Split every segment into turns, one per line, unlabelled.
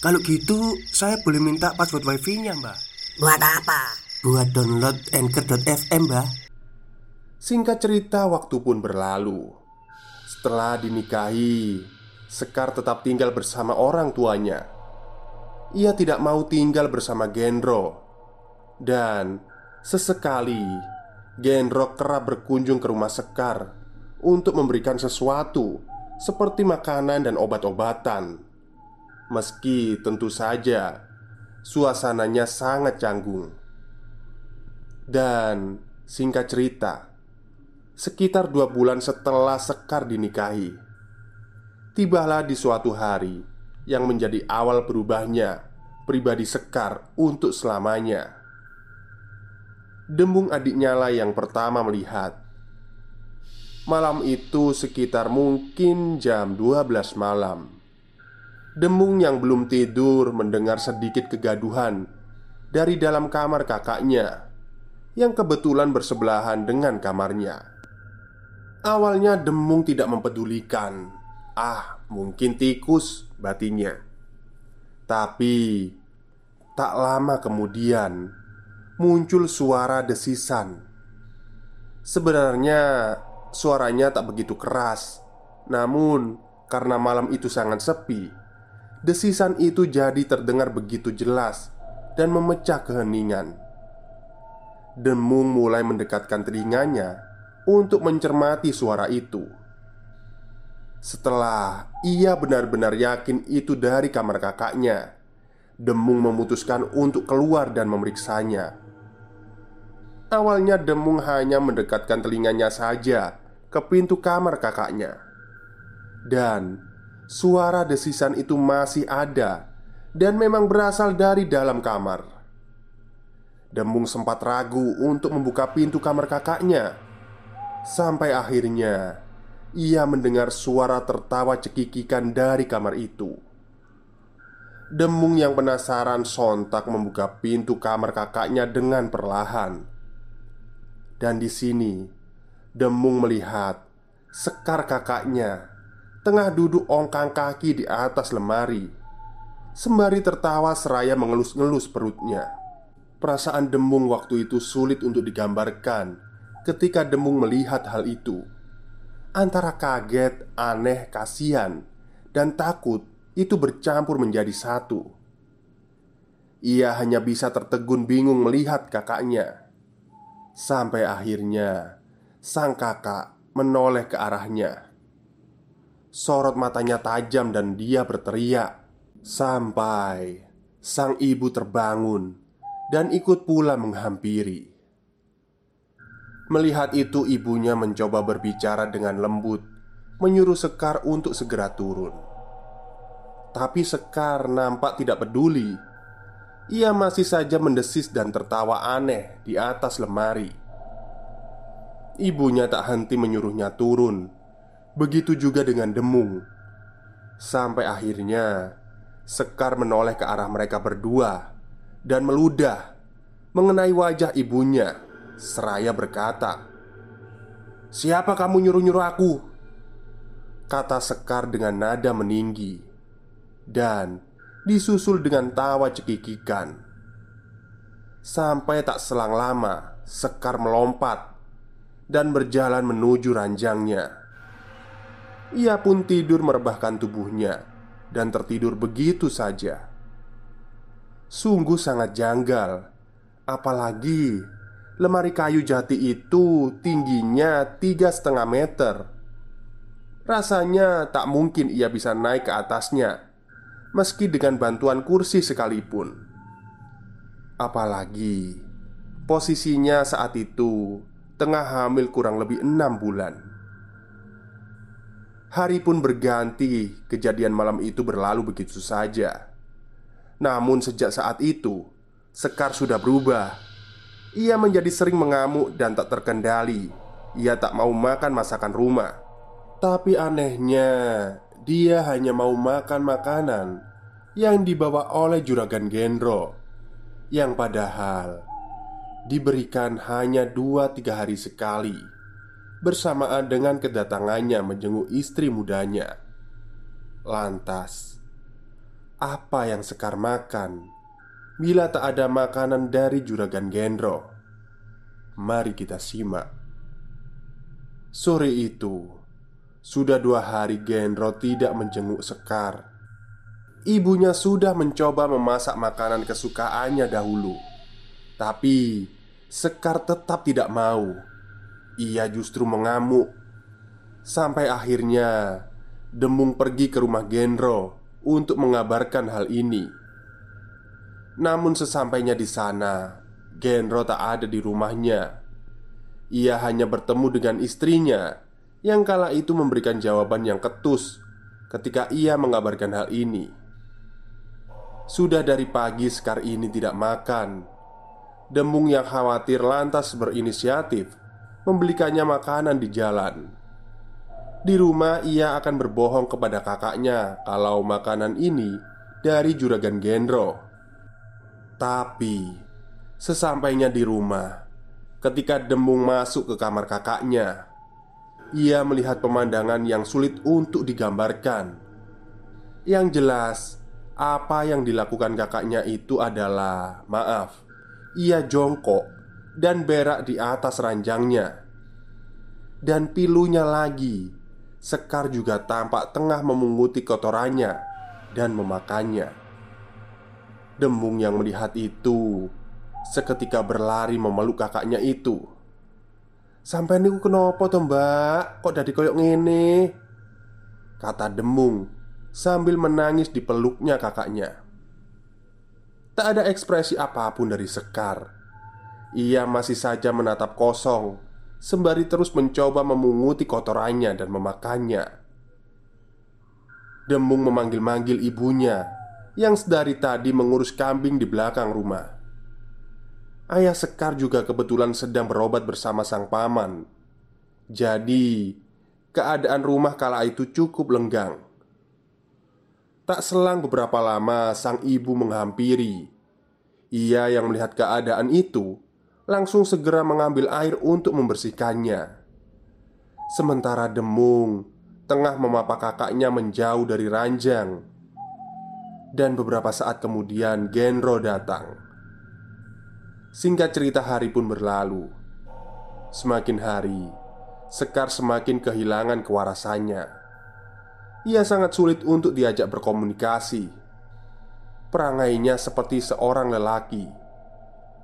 Kalau gitu, saya boleh minta password wifi-nya, Mbak.
Buat apa?
Buat download Anchor.fm, Mbak.
Singkat cerita, waktu pun berlalu. Setelah dinikahi, Sekar tetap tinggal bersama orang tuanya. Ia tidak mau tinggal bersama Gendro, dan sesekali Gendro kerap berkunjung ke rumah Sekar untuk memberikan sesuatu seperti makanan dan obat-obatan. Meski tentu saja suasananya sangat canggung. Dan singkat cerita, sekitar dua bulan setelah Sekar dinikahi, tibalah di suatu hari yang menjadi awal berubahnya pribadi Sekar untuk selamanya. Dembung adiknya lah yang pertama melihat. Malam itu sekitar mungkin jam 12 malam. Demung yang belum tidur mendengar sedikit kegaduhan dari dalam kamar kakaknya yang kebetulan bersebelahan dengan kamarnya. Awalnya Demung tidak mempedulikan. Ah, mungkin tikus batinnya. Tapi tak lama kemudian muncul suara desisan. Sebenarnya suaranya tak begitu keras, namun karena malam itu sangat sepi, desisan itu jadi terdengar begitu jelas dan memecah keheningan. Demung mulai mendekatkan telinganya untuk mencermati suara itu. Setelah ia benar-benar yakin itu dari kamar kakaknya, Demung memutuskan untuk keluar dan memeriksanya. Awalnya, Demung hanya mendekatkan telinganya saja ke pintu kamar kakaknya, dan suara desisan itu masih ada dan memang berasal dari dalam kamar. Demung sempat ragu untuk membuka pintu kamar kakaknya, sampai akhirnya ia mendengar suara tertawa cekikikan dari kamar itu. Demung yang penasaran sontak membuka pintu kamar kakaknya dengan perlahan. Dan di sini, Demung melihat Sekar kakaknya tengah duduk ongkang kaki di atas lemari, sembari tertawa seraya mengelus-ngelus perutnya. Perasaan Demung waktu itu sulit untuk digambarkan ketika Demung melihat hal itu. Antara kaget, aneh, kasihan, dan takut itu bercampur menjadi satu. Ia hanya bisa tertegun bingung melihat kakaknya. Sampai akhirnya sang kakak menoleh ke arahnya. Sorot matanya tajam dan dia berteriak Sampai sang ibu terbangun dan ikut pula menghampiri. Melihat itu ibunya mencoba berbicara dengan lembut Menyuruh Sekar untuk segera turun. Tapi Sekar nampak tidak peduli. Ia masih saja mendesis dan tertawa aneh di atas lemari. Ibunya tak henti menyuruhnya turun Begitu juga dengan Demung. Sampai akhirnya Sekar menoleh ke arah mereka berdua Dan meludah Mengenai wajah ibunya Seraya berkata Siapa kamu nyuruh-nyuruh aku? Kata Sekar dengan nada meninggi Dan disusul dengan tawa cekikikan. Sampai tak selang lama Sekar melompat Dan berjalan menuju ranjangnya ia pun tidur merebahkan tubuhnya dan tertidur begitu saja. Sungguh sangat janggal, apalagi lemari kayu jati itu tingginya tiga setengah meter. Rasanya tak mungkin ia bisa naik ke atasnya, meski dengan bantuan kursi sekalipun. Apalagi posisinya saat itu tengah hamil kurang lebih enam bulan. Hari pun berganti, kejadian malam itu berlalu begitu saja. Namun sejak saat itu Sekar sudah berubah. Ia menjadi sering mengamuk dan tak terkendali. Ia tak mau makan masakan rumah. Tapi anehnya Dia hanya mau makan makanan Yang dibawa oleh juragan Gendro Yang padahal Diberikan hanya dua tiga hari sekali Bersamaan dengan kedatangannya menjenguk istri mudanya. Lantas Apa yang Sekar makan? Bila tak ada makanan dari juragan Gendro? Mari kita simak. Sore itu Sudah dua hari Gendro tidak menjenguk Sekar. Ibunya sudah mencoba memasak makanan kesukaannya dahulu. Tapi Sekar tetap tidak mau Ia justru mengamuk Sampai akhirnya Demung pergi ke rumah Gendro Untuk mengabarkan hal ini namun sesampainya di sana, Genro tak ada di rumahnya. Ia hanya bertemu dengan istrinya yang kala itu memberikan jawaban yang ketus ketika ia mengabarkan hal ini. Sudah dari pagi Sekar ini tidak makan. Demung yang khawatir lantas berinisiatif membelikannya makanan di jalan. Di rumah ia akan berbohong kepada kakaknya kalau makanan ini dari juragan Gendro. Tapi sesampainya di rumah, ketika Demung masuk ke kamar kakaknya, ia melihat pemandangan yang sulit untuk digambarkan. Yang jelas, apa yang dilakukan kakaknya itu adalah maaf, ia jongkok dan berak di atas ranjangnya, dan pilunya lagi. Sekar juga tampak tengah memunguti kotorannya dan memakannya. Demung yang melihat itu Seketika berlari memeluk kakaknya itu Sampai niku kenapa tuh mbak? Kok dari koyok ngene? Kata Demung Sambil menangis di peluknya kakaknya Tak ada ekspresi apa pun dari Sekar Ia masih saja menatap kosong Sembari terus mencoba memunguti kotorannya dan memakannya Demung memanggil-manggil ibunya yang sedari tadi mengurus kambing di belakang rumah. Ayah Sekar juga kebetulan sedang berobat bersama sang paman. Jadi, keadaan rumah kala itu cukup lenggang. Tak selang beberapa lama, sang ibu menghampiri. Ia yang melihat keadaan itu langsung segera mengambil air untuk membersihkannya. Sementara Demung tengah memapa kakaknya menjauh dari ranjang. Dan beberapa saat kemudian Genro datang. Singkat cerita hari pun berlalu. Semakin hari Sekar semakin kehilangan kewarasannya. Ia sangat sulit untuk diajak berkomunikasi. Perangainya seperti seorang lelaki.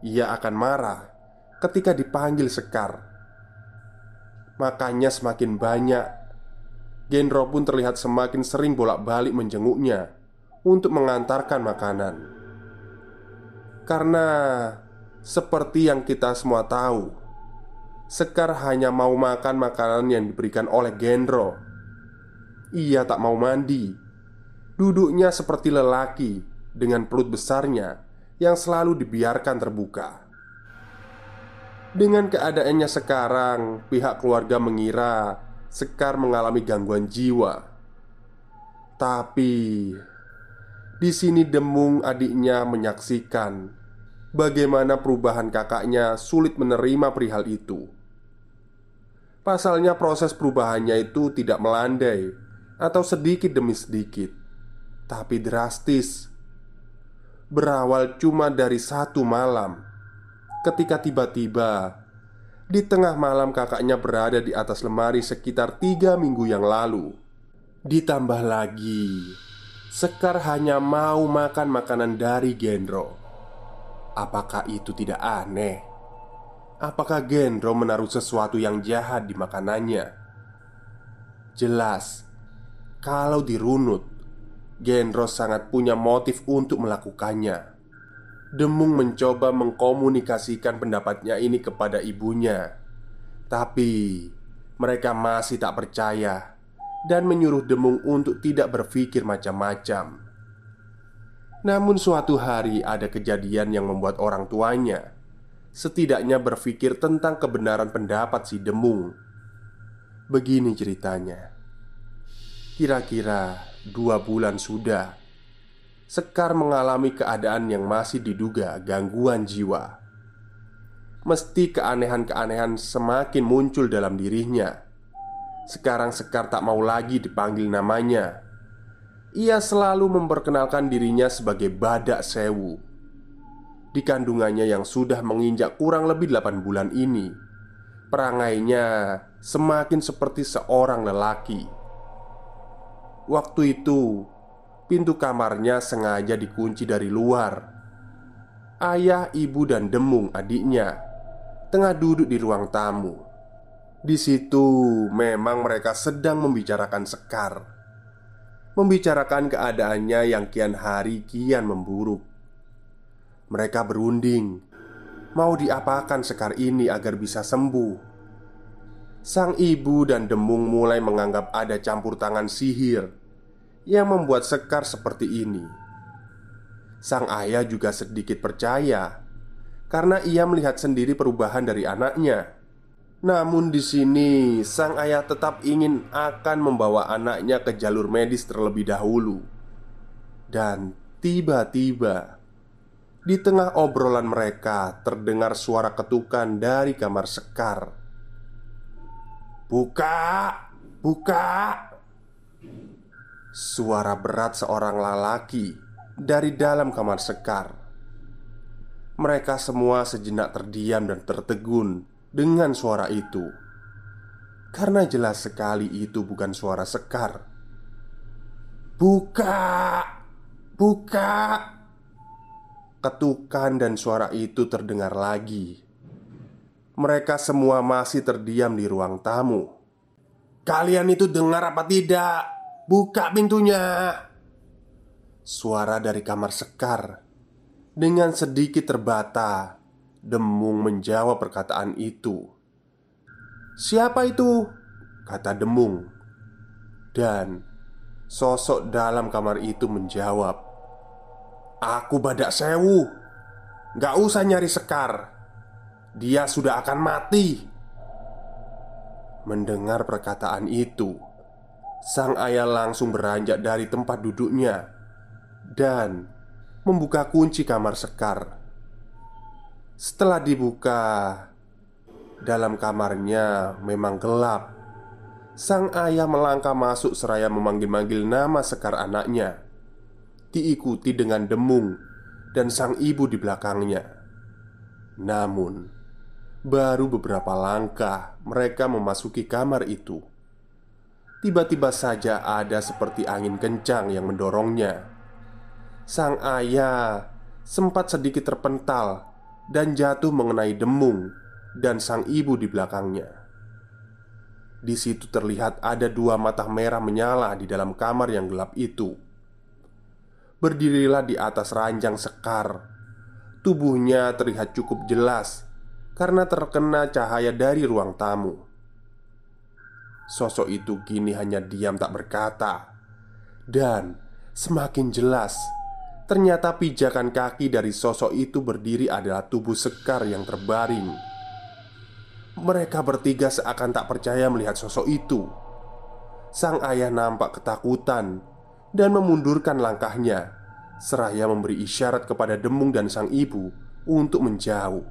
Ia akan marah ketika dipanggil Sekar Makanya semakin banyak Genro pun terlihat semakin sering bolak-balik menjenguknya untuk mengantarkan makanan. Karena seperti yang kita semua tahu, Sekar hanya mau makan makanan yang diberikan oleh Gendro. Ia tak mau mandi. Duduknya seperti lelaki dengan perut besarnya yang selalu dibiarkan terbuka. Dengan keadaannya sekarang, pihak keluarga mengira Sekar mengalami gangguan jiwa. Tapi di sini Demung adiknya menyaksikan bagaimana perubahan kakaknya sulit menerima perihal itu. Pasalnya proses perubahannya itu tidak melandai atau sedikit demi sedikit, tapi drastis. Berawal cuma dari satu malam ketika tiba-tiba di tengah malam kakaknya berada di atas lemari sekitar tiga minggu yang lalu. Ditambah lagi, Sekar hanya mau makan makanan dari Gendro. Apakah itu tidak aneh? Apakah Gendro menaruh sesuatu yang jahat di makanannya? Jelas, kalau dirunut, Gendro sangat punya motif untuk melakukannya. Demung mencoba mengkomunikasikan pendapatnya ini kepada ibunya, tapi mereka masih tak percaya dan menyuruh Demung untuk tidak berpikir macam-macam. Namun suatu hari ada kejadian yang membuat orang tuanya Setidaknya berpikir tentang kebenaran pendapat si Demung. Begini ceritanya. Kira-kira dua bulan sudah Sekar mengalami keadaan yang masih diduga gangguan jiwa. Mesti keanehan-keanehan semakin muncul dalam dirinya Sekarang Sekar tak mau lagi dipanggil namanya. Ia selalu memperkenalkan dirinya sebagai Badak Sewu. Di kandungannya yang sudah menginjak kurang lebih 8 bulan ini Perangainya semakin seperti seorang lelaki. Waktu itu Pintu kamarnya sengaja dikunci dari luar. Ayah, ibu, dan Demung adiknya tengah duduk di ruang tamu. Di situ memang mereka sedang membicarakan Sekar. Membicarakan keadaannya yang kian hari kian memburuk. Mereka berunding mau diapakan Sekar ini agar bisa sembuh. Sang ibu dan Demung mulai menganggap ada campur tangan sihir yang membuat Sekar seperti ini. Sang ayah juga sedikit percaya karena ia melihat sendiri perubahan dari anaknya. Namun di sini sang ayah tetap ingin akan membawa anaknya ke jalur medis terlebih dahulu. Dan tiba-tiba di tengah obrolan mereka terdengar suara ketukan dari kamar Sekar. "Buka! Buka!" Suara berat seorang lelaki dari dalam kamar Sekar. Mereka semua sejenak terdiam dan tertegun dengan suara itu, karena jelas sekali itu bukan suara Sekar. "Buka! Buka!" Ketukan dan suara itu terdengar lagi. Mereka semua masih terdiam di ruang tamu. "Kalian itu dengar apa tidak?" Buka pintunya. Suara dari kamar Sekar. Dengan sedikit terbata Demung menjawab perkataan itu. Siapa itu? Kata Demung. Dan Sosok dalam kamar itu menjawab Aku badak sewu. Gak usah nyari Sekar. Dia sudah akan mati. Mendengar perkataan itu Sang ayah langsung beranjak dari tempat duduknya dan membuka kunci kamar Sekar. Setelah dibuka, dalam kamarnya memang gelap. Sang ayah melangkah masuk seraya memanggil-manggil nama Sekar anaknya, diikuti dengan Demung dan sang ibu di belakangnya. Namun, baru beberapa langkah mereka memasuki kamar itu Tiba-tiba saja ada seperti angin kencang yang mendorongnya. Sang ayah sempat sedikit terpental dan jatuh mengenai demung dan sang ibu di belakangnya. Di situ terlihat ada dua mata merah menyala di dalam kamar yang gelap itu. Berdirilah di atas ranjang sekar. Tubuhnya terlihat cukup jelas karena terkena cahaya dari ruang tamu. Sosok itu kini hanya diam tak berkata. Dan semakin jelas Ternyata pijakan kaki dari sosok itu berdiri adalah tubuh Sekar yang terbaring. Mereka bertiga seakan tak percaya melihat sosok itu. Sang ayah nampak ketakutan Dan memundurkan langkahnya. Seraya memberi isyarat kepada Demung dan sang ibu Untuk menjauh.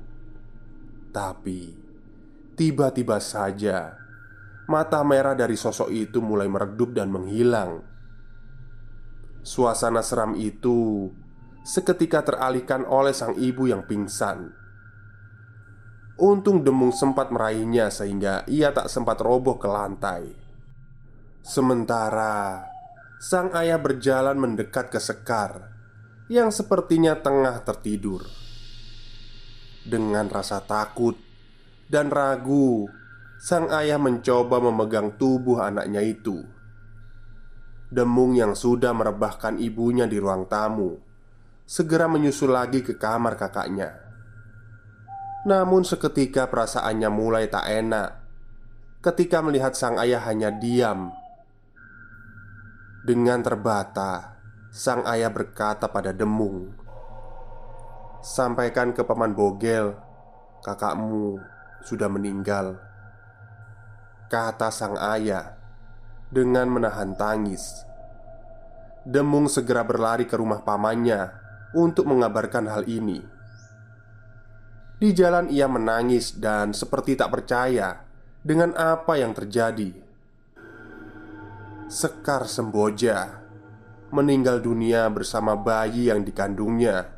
Tapi Tiba-tiba saja Mata merah dari sosok itu mulai meredup dan menghilang. Suasana seram itu seketika teralihkan oleh sang ibu yang pingsan. Untung Demung sempat meraihnya sehingga ia tak sempat roboh ke lantai. Sementara sang ayah berjalan mendekat ke Sekar yang sepertinya tengah tertidur. Dengan rasa takut dan ragu sang ayah mencoba memegang tubuh anaknya itu. Demung yang sudah merebahkan ibunya di ruang tamu segera menyusul lagi ke kamar kakaknya. Namun, seketika perasaannya mulai tak enak ketika melihat sang ayah hanya diam. Dengan terbata, sang ayah berkata pada Demung, "Sampaikan ke Paman Bogel, kakakmu sudah meninggal." Kata sang ayah dengan menahan tangis. Demung segera berlari ke rumah pamannya untuk mengabarkan hal ini. Di jalan ia menangis dan seperti tak percaya dengan apa yang terjadi. Sekar Semboja meninggal dunia bersama bayi yang dikandungnya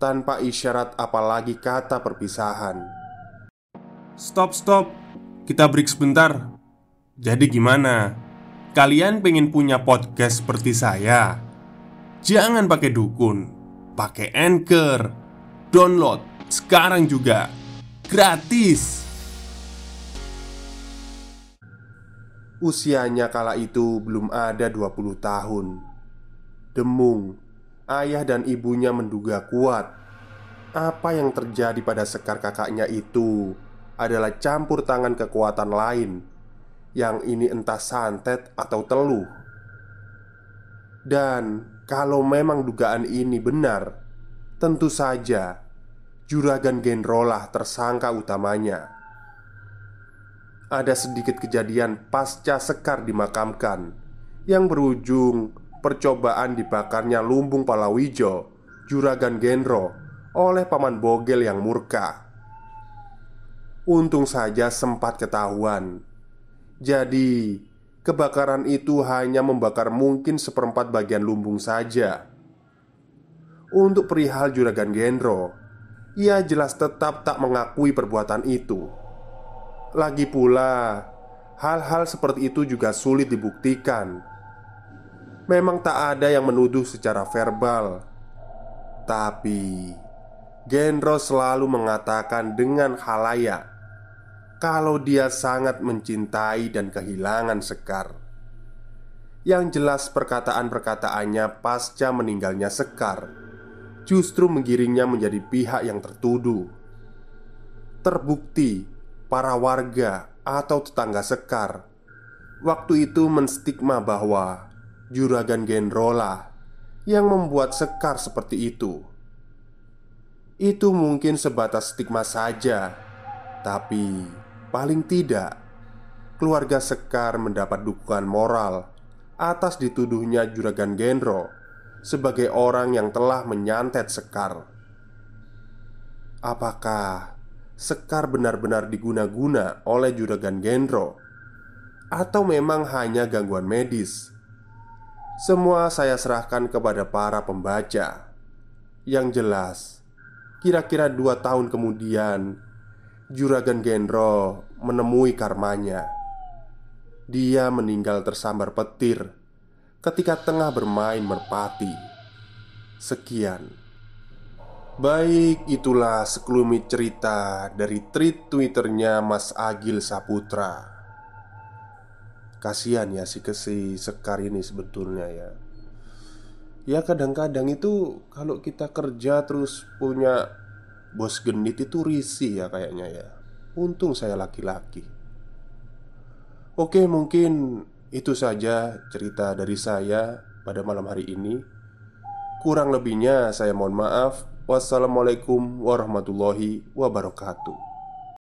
tanpa isyarat apalagi kata perpisahan.
Stop, stop. Kita break sebentar. Jadi gimana? Kalian pengen punya podcast seperti saya? Jangan pakai dukun, pakai anchor, download sekarang juga Gratis
Usianya kala itu belum ada 20 tahun Demung Ayah dan ibunya menduga kuat Apa yang terjadi pada sekar kakaknya itu Adalah campur tangan kekuatan lain Yang ini entah santet atau teluh Dan kalau memang dugaan ini benar Tentu saja Juragan Genrolah tersangka utamanya. Ada sedikit kejadian pasca Sekar dimakamkan Yang berujung percobaan dibakarnya lumbung Palawijo Juragan Genro oleh Paman Bogel yang murka Untung saja sempat ketahuan Jadi kebakaran itu hanya membakar mungkin seperempat bagian lumbung saja Untuk perihal Juragan Genro ia jelas tetap tak mengakui perbuatan itu. Lagi pula, hal-hal seperti itu juga sulit dibuktikan. Memang tak ada yang menuduh secara verbal, tapi Genro selalu mengatakan dengan halayak kalau dia sangat mencintai dan kehilangan Sekar. Yang jelas perkataan-perkataannya pasca meninggalnya Sekar justru menggiringnya menjadi pihak yang tertuduh. Terbukti, para warga atau tetangga Sekar waktu itu menstigma bahwa Juragan Genrola yang membuat Sekar seperti itu. Itu mungkin sebatas stigma saja, tapi paling tidak keluarga Sekar mendapat dukungan moral atas dituduhnya Juragan Genro sebagai orang yang telah menyantet Sekar. Apakah Sekar benar-benar diguna-guna oleh Juragan Gendro atau memang hanya gangguan medis? Semua saya serahkan kepada para pembaca. Yang jelas, kira-kira dua tahun kemudian, Juragan Gendro menemui karmanya. Dia meninggal tersambar petir ketika tengah bermain merpati. Sekian. Baik, itulah sekelumit cerita dari tweet Twitternya Mas Agil Saputra. Kasihan ya si kesi Sekar ini sebetulnya ya. Ya kadang-kadang itu kalau kita kerja terus punya bos genit itu risih ya kayaknya ya. Untung saya laki-laki. Oke, mungkin itu saja cerita dari saya pada malam hari ini. Kurang lebihnya, saya mohon maaf. Wassalamualaikum warahmatullahi wabarakatuh.